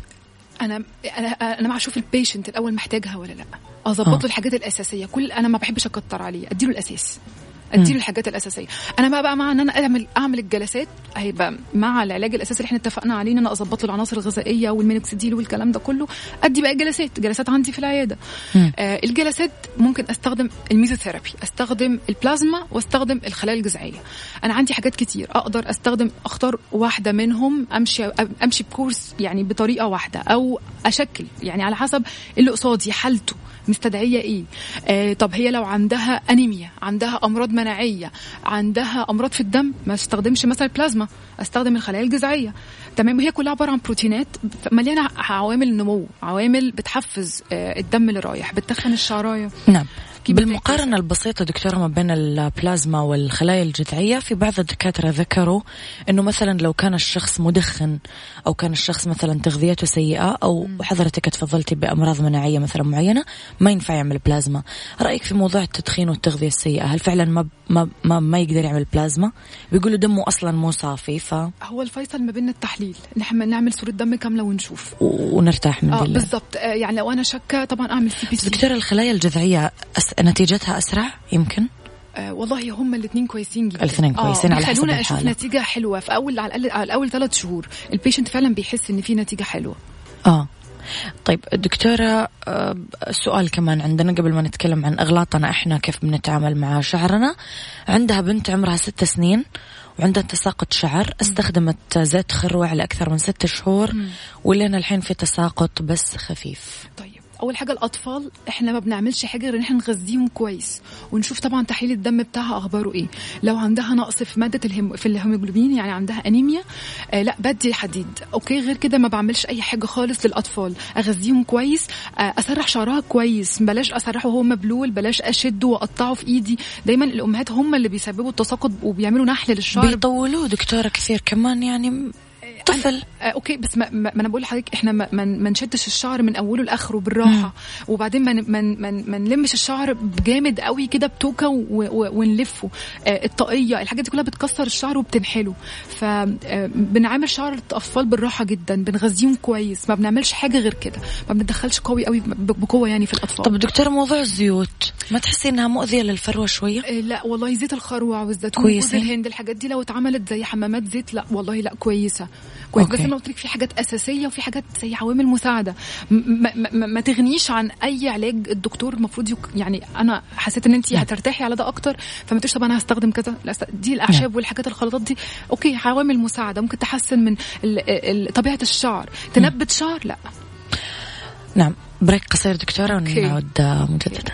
أنا أنا أنا مع أشوف ال patient الأول محتاجها ولا لأ. أظبط له الحاجات الأساسية. كل أنا ما بحبش أكتر عليه. أديله الأساس. أديله الحاجات الأساسية. أنا بقى, بقى مع إن أنا اعمل أعمل الجلسات هيبقى مع العلاج الأساسي اللي إحنا اتفقنا عليه إن أنا أظبط له العناصر الغذائية والمينوكسيديل والكلام ده كله. أدي بقى جلسات جلسات عندي في العيادة. آه الجلسات ممكن أستخدم الميزوثيرابي أستخدم البلازما وأستخدم الخلايا الجذعية. أنا عندي حاجات كتير أقدر أستخدم أختار واحدة منهم أمشي أمشي بكورس يعني بطريقة واحدة أو أشكل يعني على حسب اللي قصادي حالته مستدعية إيه. آه طب هي لو عندها أنيميا عندها أمراض مناعيه عندها أمراض في الدم ما استخدمش مثلا البلازما استخدم الخلايا الجذعية. تمام هي كلها عبارة عن بروتينات مليانة عوامل نمو عوامل بتحفز آه الدم اللي رايح بتخن الشعرايه نعم. بالمقارنة البسيطة دكتورة ما بين البلازما والخلايا الجذعية في بعض الدكاترة ذكروا أنه مثلا لو كان الشخص مدخن أو كان الشخص مثلا تغذيته سيئة أو حضرتك تفضلتي بأمراض مناعية مثلا معينة ما ينفع يعمل بلازما. رأيك في موضوع التدخين والتغذية السيئة هل فعلا ما ما ما, ما يقدر يعمل بلازما؟ بيقولوا دمه أصلا مو صافي ف هو الفيصل ما بين التحليل. نحن نعمل صورة دم كاملة ونشوف. ونرتاح من آه بالضبط. آه يعني لو أنا شاكة طبعا أعمل CBC. دكتورة الخلايا الجذعية نتيجتها أسرع يمكن؟ آه والله هم الاثنين كويسين جدا. الاثنين كويسين آه على حسب الحالة. أشوف نتيجة حلوة في أول على الأقل على الأول ثلاث شهور. ال patient فعلا بيحس إن في نتيجة حلوة. آه. طيب دكتورة السؤال كمان عندنا قبل ما نتكلم عن أغلاطنا إحنا كيف بنتعامل مع شعرنا. عندها بنت عمرها ست سنين وعندها تساقط شعر استخدمت زيت خروع لأكثر من ست شهور. ولنا الحين في تساقط بس خفيف. طيب. أول حاجة الأطفال إحنا ما بنعملش حاجة غير إن إحنا نغذيهم كويس ونشوف طبعا تحليل الدم بتاعها أخباره إيه. لو عندها نقص في مادة الهم... في الهيموجلوبين يعني عندها أنيميا آه لأ بدي حديد. okay غير كده ما بعملش أي حاجة خالص للأطفال. أغذيهم كويس آه أسرح شعرها كويس. بلاش أسرحه وهو مبلول بلاش أشده وأقطعه في إيدي. دايما الأمهات هم اللي بيسببوا التساقط وبيعملوا نحل للشعر. بيطولوه دكتورة كثير كمان يعني طفل. آه okay بس ما, ما أنا بقول لحضرتك إحنا ما, ما نشدش الشعر من أوله لآخره بالراحة. مم. وبعدين ما ما ما نلمش الشعر جامد قوي كده بتوكة ونلفه. آه الطاقية الحاجات دي كلها بتكسر الشعر وبتنحله. فبنعامل شعر الأطفال بالراحة جدا بنغذيهم كويس ما بنعملش حاجة غير كده. ما بندخلش قوي قوي بقوة يعني في الأطفال. طب دكتور موضوع الزيوت ما تحسي إنها مؤذية للفروة شوية؟ آه لا والله زيت الخروع والزيتون وجوز الهند الحاجات دي لو اتعملت زي حمامات زيت لا والله لا كويسة. كويس. أوكي. بس أنا قلت لك في حاجات أساسية وفي حاجات زي عوامل مساعدة. ما, ما, ما تغنيش عن أي علاج الدكتور المفروض يك يعني أنا حسيت إن انت هترتاحي على ده أكتر فما تقوليش طب أنا هستخدم كذا. لا دي الأعشاب والحاجات الخلطات دي. أوكي عوامل مساعدة. ممكن تحسن من ال طبيعة الشعر. تنبت شعر؟ لا. نعم. بريك قصير دكتورة ونعود مجددا.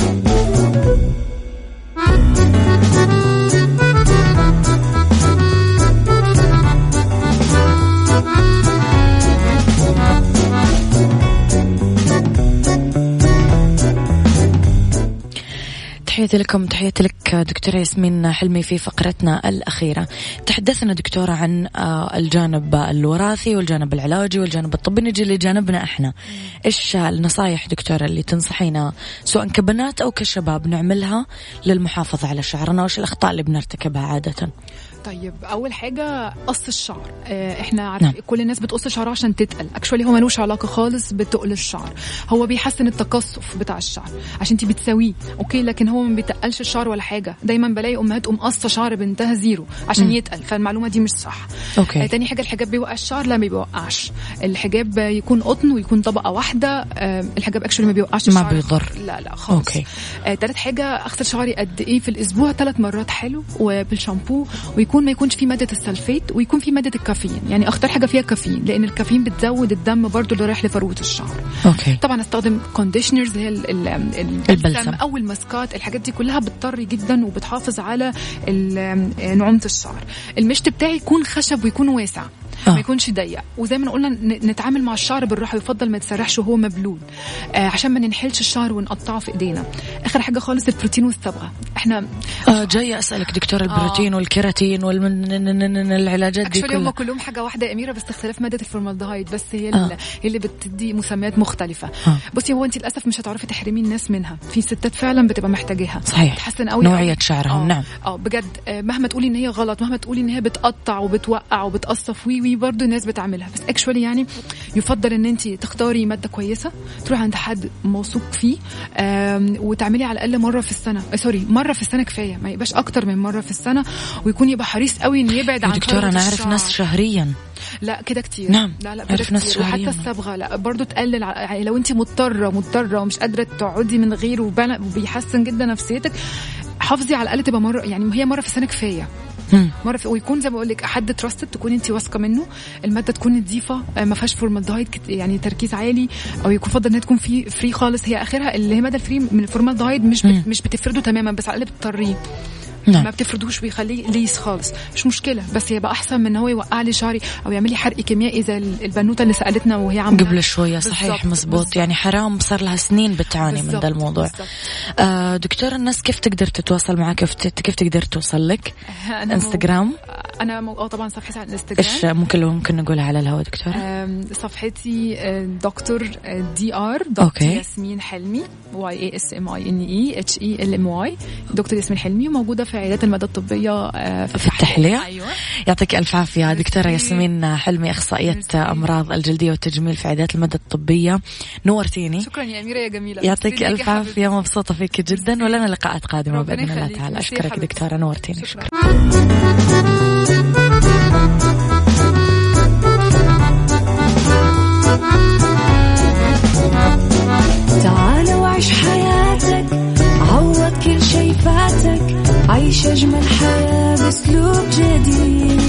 تحياتي لكم تحياتي لك دكتورة ياسمين حلمي في فقرتنا الأخيرة. تحدثنا دكتورة عن الجانب الوراثي والجانب العلاجي والجانب الطبي. نجي لجانبنا إحنا. إيش النصايح دكتورة اللي تنصحينا سواء كبنات أو كشباب نعملها للمحافظة على شعرنا؟ وإيش الأخطاء اللي بنرتكبها عادة؟ طيب أول حاجة قص الشعر. آه، إحنا عارف نعم. كل الناس بتقص شعرها عشان تتقل. اكشولي هو ملوش علاقة خالص بتقل الشعر. هو بيحسن التقصف بتاع الشعر عشان انت بتسويه okay؟ لكن هو ما بيتقلش الشعر ولا حاجة. دايما بلاقي أمهات تقوم قصه شعر بنتها zero عشان م. يتقل. فالمعلومة دي مش صح. okay. آه تاني حاجة الحجاب بيوقع الشعر؟ لا ما بيوقعش. الحجاب يكون قطن ويكون طبقة واحدة. آه الحجاب actually ما بيوقعش ما بيضر. لا لا خالص. okay. آه تالت حاجة أغسل شعري قد إيه في الأسبوع؟ ثلاث مرات حلو. وبالشامبو ويكون ما يكونش فيه مادة السلفيت ويكون فيه مادة الكافيين. يعني اختار حاجة فيها كافيين لأن الكافيين بتزود الدم برضو اللي رايح لفروه الشعر. okay. طبعا أستخدم conditioners هي البلسم. أو الماسكات الحاجات دي كلها بتطري جدا وبتحافظ على نعومة الشعر. المشط بتاعي يكون خشب ويكون واسع. آه. ما يكونش ضيق. وزي ما قلنا نتعامل مع الشعر بالراحة يفضل ما يتسرحش وهو مبلول. آه عشان ما ننحلش الشعر ونقطعه في إيدينا. آخر حاجة خالص البروتين والصبغه إحنا آه جاية أسألك دكتور البروتين آه. والكيراتين والعلاجات دي كلها. هم كلهم حاجة واحدة يا أميرة بس اختلاف مادة الفورمالدهايد. بس هي آه. هي اللي بتدي مسميات مختلفة. آه. بصي هو انت للأسف مش هتعرفي تحرمي الناس منها. في ستات فعلا بتبقى محتاجاها. صحيح. تحسن قوي نوعية شعرهم. آه. نعم. آه بجد آه مهما تقولي إن هي غلط مهما تقولي إن هي بتقطع وبتوقع وبتقصف و و برضه الناس بتعملها. بس actually يعني يفضل إن انت تختاري مادة كويسة تروحي عند حد موثوق فيه وتعملي على الأقل مرة في السنة. sorry مرة في السنة كفاية. ما يبقاش أكتر من مرة في السنة ويكون يبقى حريص قوي انه يبعد عن دكتور أنا اعرف ناس شهريا. لا كده كتير. نعم لا لا كده كتير. وحتى الصبغة لا برضه تقلل يعني لو انت مضطرة مضطرة ومش قادرة تقعدي من غيره وبيحسن جدا نفسيتك حافظي على الأقل تبقى مرة يعني هي مرة في السنة كفاية. مره في ويكون زي ما بقول لك حد trusted تكون انت واثقة منه. المادة تكون نظيفة آه، ما فيهاش فورمالدهايد يعني تركيز عالي أو يكون فضل إنها تكون في free خالص. هي آخرها اللي هي مادة ال free من الفورمالدهايد مش مش بتفرده تماما بس على الأقل بتطريه نعم. ما بتفردوش ويخليه ليس خالص. مش مشكلة بس يبقى أحسن من إن هو يوقع لي شعري أو يعمل لي حرق كيميائي زي البنوتة اللي سألتنا وهي عاملة. قبل شوية صحيح مزبوط يعني حرام صار لها سنين بتعاني من ذا الموضوع. آه دكتور الناس كيف تقدر تتواصل معك؟ كيف كيف تقدر توصل لك؟ أنا انستغرام أنا مو... طبعا صفحتي على الانستغرام إيش ممكن لو ممكن نقولها على الهواء دكتور صفحتي آه، دكتور D R دكتور ياسمين حلمي Y A S M E E N H E L M Y دكتور ياسمين حلمي وموجوده في عيادات المدى الطبية الطبية في, في التحلية. أيوة. يعطيك ألف عافية دكتورة ياسمين حلمي أخصائية أمراض الجلدية والتجميل في عيادات المدى الطبية. نورتيني شكرا يا أميرة يا جميلة. يعطيك ألف عافية مبسوطة فيك جدا. ولنا لقاءات قادمة بإذن الله تعالى. أشكرك دكتورة نورتيني شكرا, تعال وعيش حياتك. عيش أجمل حياة بأسلوب جديد.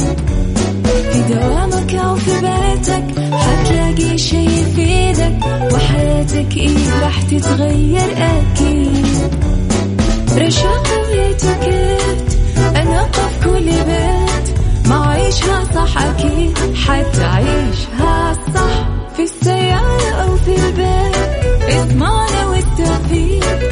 في دوامك أو في بيتك حتلاقي شي يفيدك وحياتك إيه راح تتغير أكيد. رشاق ويتوكيت أنا قف كل بيت. ما عيشها صح أكيد حتعيشها صح. في السيارة أو في البيت اسمعنا والتوفيق.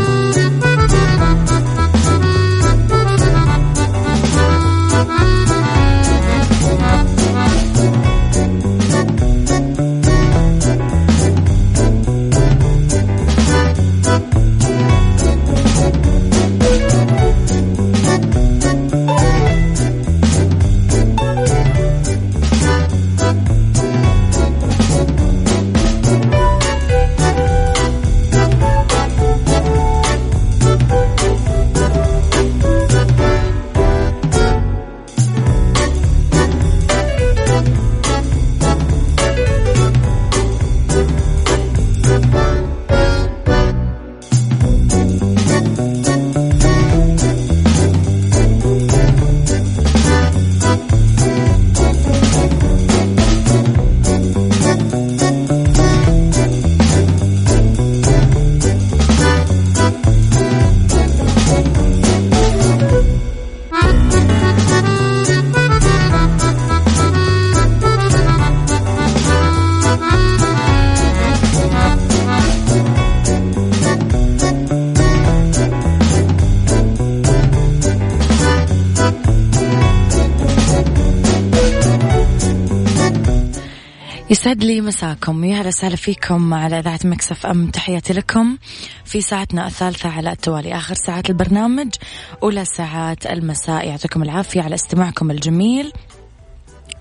يسعد لي مساكم. يا وسهلا فيكم على إذاعة مكسف أم. تحياتي لكم في ساعتنا الثالثة على التوالي. آخر ساعات البرنامج أولى ساعات المساء. يعطيكم العافية على استماعكم الجميل.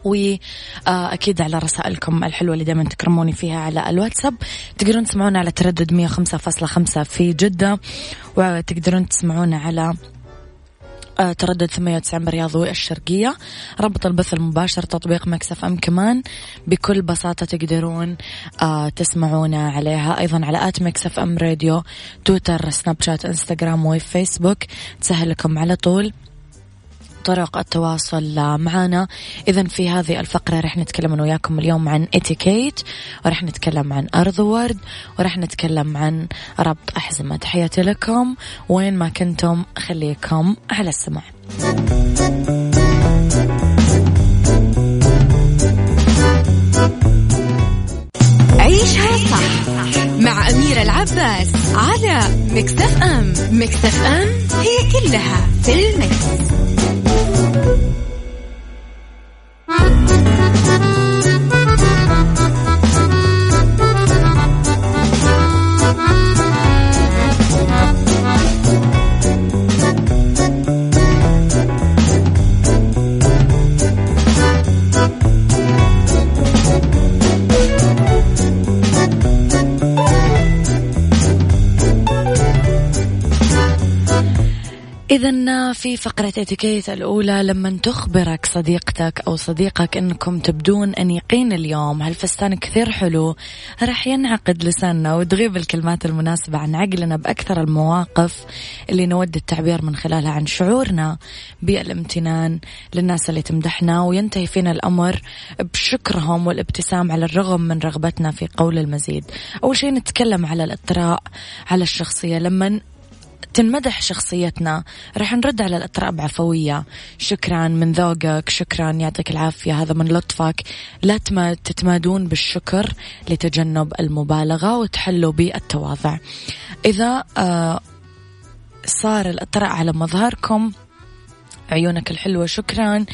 وأكيد على رسائلكم الحلوة اللي دائما تكرموني فيها على الواتساب. تقدرون تسمعونا على تردد 105.5 في جدة. وتقدرون تسمعونا على تردد 98 بالرياض والشرقية رابط البث المباشر تطبيق ميكس اف ام كمان. بكل بساطة تقدرون آه، تسمعونا عليها. أيضا على at ميكس اف ام راديو تويتر سناب شات إنستغرام وفيسبوك تسهل لكم على طول. طرق التواصل معنا إذا في هذه الفقرة رح نتكلم أنا وياكم اليوم عن اتيكيت ورح نتكلم عن أرض ورد ورح نتكلم عن ربط أحزمة. تحياتي لكم. وين ما كنتم خليكم على السماع. عيشها صح مع أميرة العباس على مكتف أم. مكتف أم هي كلها في المكس. Thank you. إذا في فقرة إتيكيت الأولى لما تخبرك صديقتك أو صديقك أنكم تبدون أنيقين اليوم هالفستان كثير حلو؟ راح ينعقد لساننا وتغيب الكلمات المناسبة عن عقلنا بأكثر المواقف اللي نود التعبير من خلالها عن شعورنا بالامتنان للناس اللي تمدحنا وينتهي فينا الأمر بشكرهم والابتسام على الرغم من رغبتنا في قول المزيد. أول شيء نتكلم على الإطراء على الشخصية. لما تنمدح شخصيتنا. راح نرد على الأطراء بعفوية. شكرا من ذوقك شكرا يعطيك العافية. هذا من لطفك. لا تتمادون بالشكر لتجنب المبالغة وتحلوا بالتواضع. إذا آه، صار الأطراء على مظهركم عيونك الحلوة شكرا.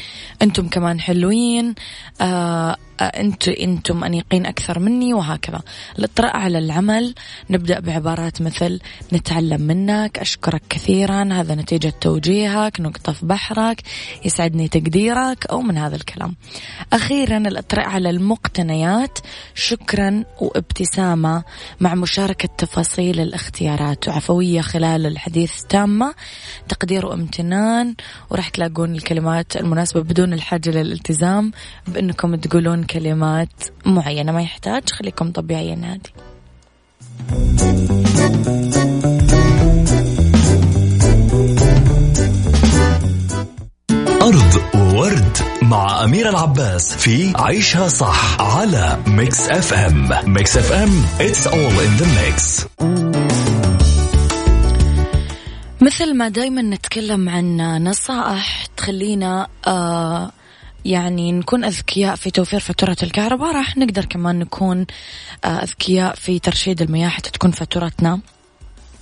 أنتم كمان حلوين. آه أنت أنتم أنيقين أكثر مني وهكذا. الإطراء على العمل نبدأ بعبارات مثل نتعلم منك أشكرك كثيرا هذا نتيجة توجيهك نقطة في بحرك يسعدني تقديرك أو من هذا الكلام. أخيرا الإطراء على المقتنيات شكرا وابتسامة مع مشاركة تفاصيل الاختيارات. وعفوية خلال الحديث تامة تقدير وامتنان. وراح تلاقون الكلمات المناسبة بدون الحاجة للالتزام بأنكم تقولون كلمات معينة ما يحتاج خليكم طبيعيين عادي أرض وورد مع أمير العباس في عيشها صح على ميكس اف ام ميكس اف ام it's all in the mix. مثل ما دايما نتكلم عن نصائح تخلينا آه يعني نكون أذكياء في توفير فاتورة الكهرباء راح نقدر كمان نكون آه، أذكياء في ترشيد المياه حتى تكون فاتورتنا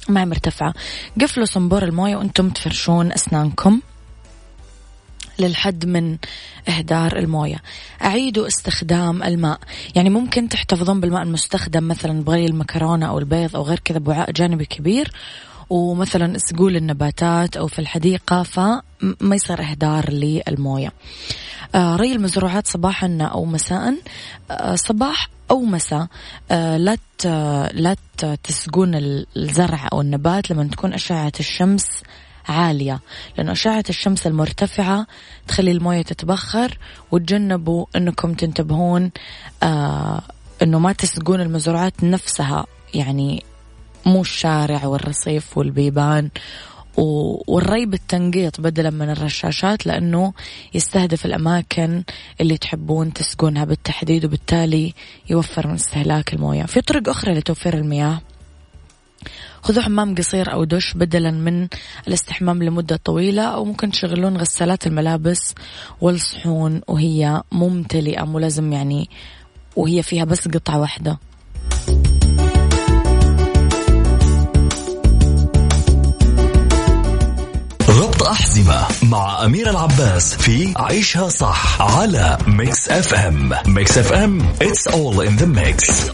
ما مرتفعة. قفلوا صنبور الموية وأنتم تفرشون أسنانكم للحد من إهدار الموية. أعيدوا استخدام الماء. يعني ممكن تحتفظون بالماء المستخدم مثلا بغلي المكرونة أو البيض أو غير كذا بوعاء جانبي كبير ومثلا اسقول النباتات أو في الحديقة فما يصير إهدار للموية. آه، ري المزروعات صباحا أو مساء. آه، صباح أو مساء. آه، لا لا تسقون الزرع أو النبات لما تكون أشعة الشمس عالية. لأن أشعة الشمس المرتفعة تخلي الموية تتبخر وتجنبوا أنكم تنتبهون آه أنه ما تسقون المزروعات نفسها. يعني مو الشارع والرصيف والبيبان والري بالتنقيط بدلا من الرشاشات لأنه يستهدف الأماكن اللي تحبون تسقونها بالتحديد وبالتالي يوفر من استهلاك الموية. في طرق أخرى لتوفير المياه. خذوا حمام قصير أو دش بدلا من الاستحمام لمدة طويلة أو ممكن تشغلون غسالات الملابس والصحون وهي ممتلئة مو لازم يعني وهي فيها بس قطعة واحدة. الأحزمة مع أمير العباس في عيشها صح على ميكس اف ام ميكس اف ام it's all in the mix,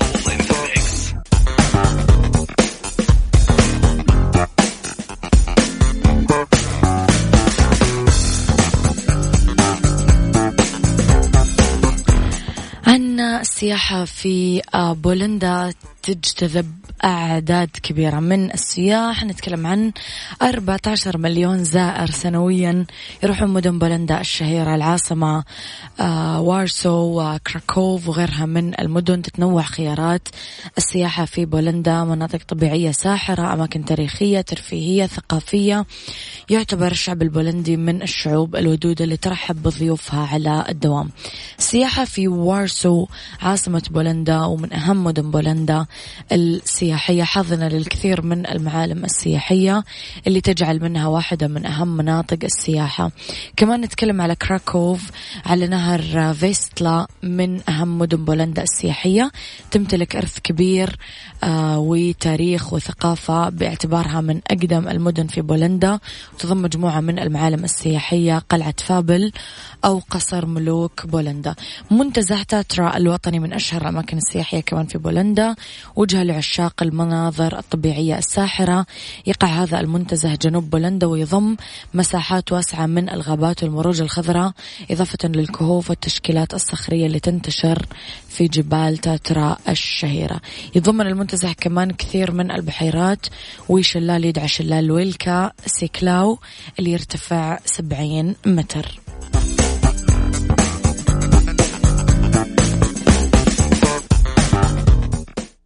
السياحة في بولندا. تجتذب أعداد كبيرة. من السياح نتكلم عن 14 مليون زائر سنويا يروحون مدن بولندا الشهيرة العاصمة آه، وارسو وكراكوف وغيرها من المدن تتنوع خيارات السياحة في بولندا. مناطق طبيعية ساحرة أماكن تاريخية ترفيهية ثقافية. يعتبر الشعب البولندي من الشعوب الودودة اللي ترحب بضيوفها على الدوام. السياحة في وارسو عاصمة بولندا ومن أهم مدن بولندا. السياحية حاضنة للكثير من المعالم السياحية اللي تجعل منها واحدة من أهم مناطق السياحة. كمان نتكلم على كراكوف على نهر فيستلا من أهم مدن بولندا السياحية. تمتلك إرث كبير آه، وتاريخ وثقافة باعتبارها من أقدم المدن في بولندا. تضم مجموعة من المعالم السياحية قلعة فابل أو قصر ملوك بولندا. منتزه تاترا الوطني من أشهر الأماكن السياحية كمان في بولندا. وجهة لعشاق المناظر الطبيعية الساحرة. يقع هذا المنتزه جنوب بولندا ويضم مساحات واسعة من الغابات والمروج الخضراء إضافة للكهوف والتشكيلات الصخرية اللي تنتشر في جبال تاترا الشهيرة. يضمن المنتزه كمان كثير من البحيرات وشلال يدعى شلال ويلكا سيكلاو اللي يرتفع 70 متر.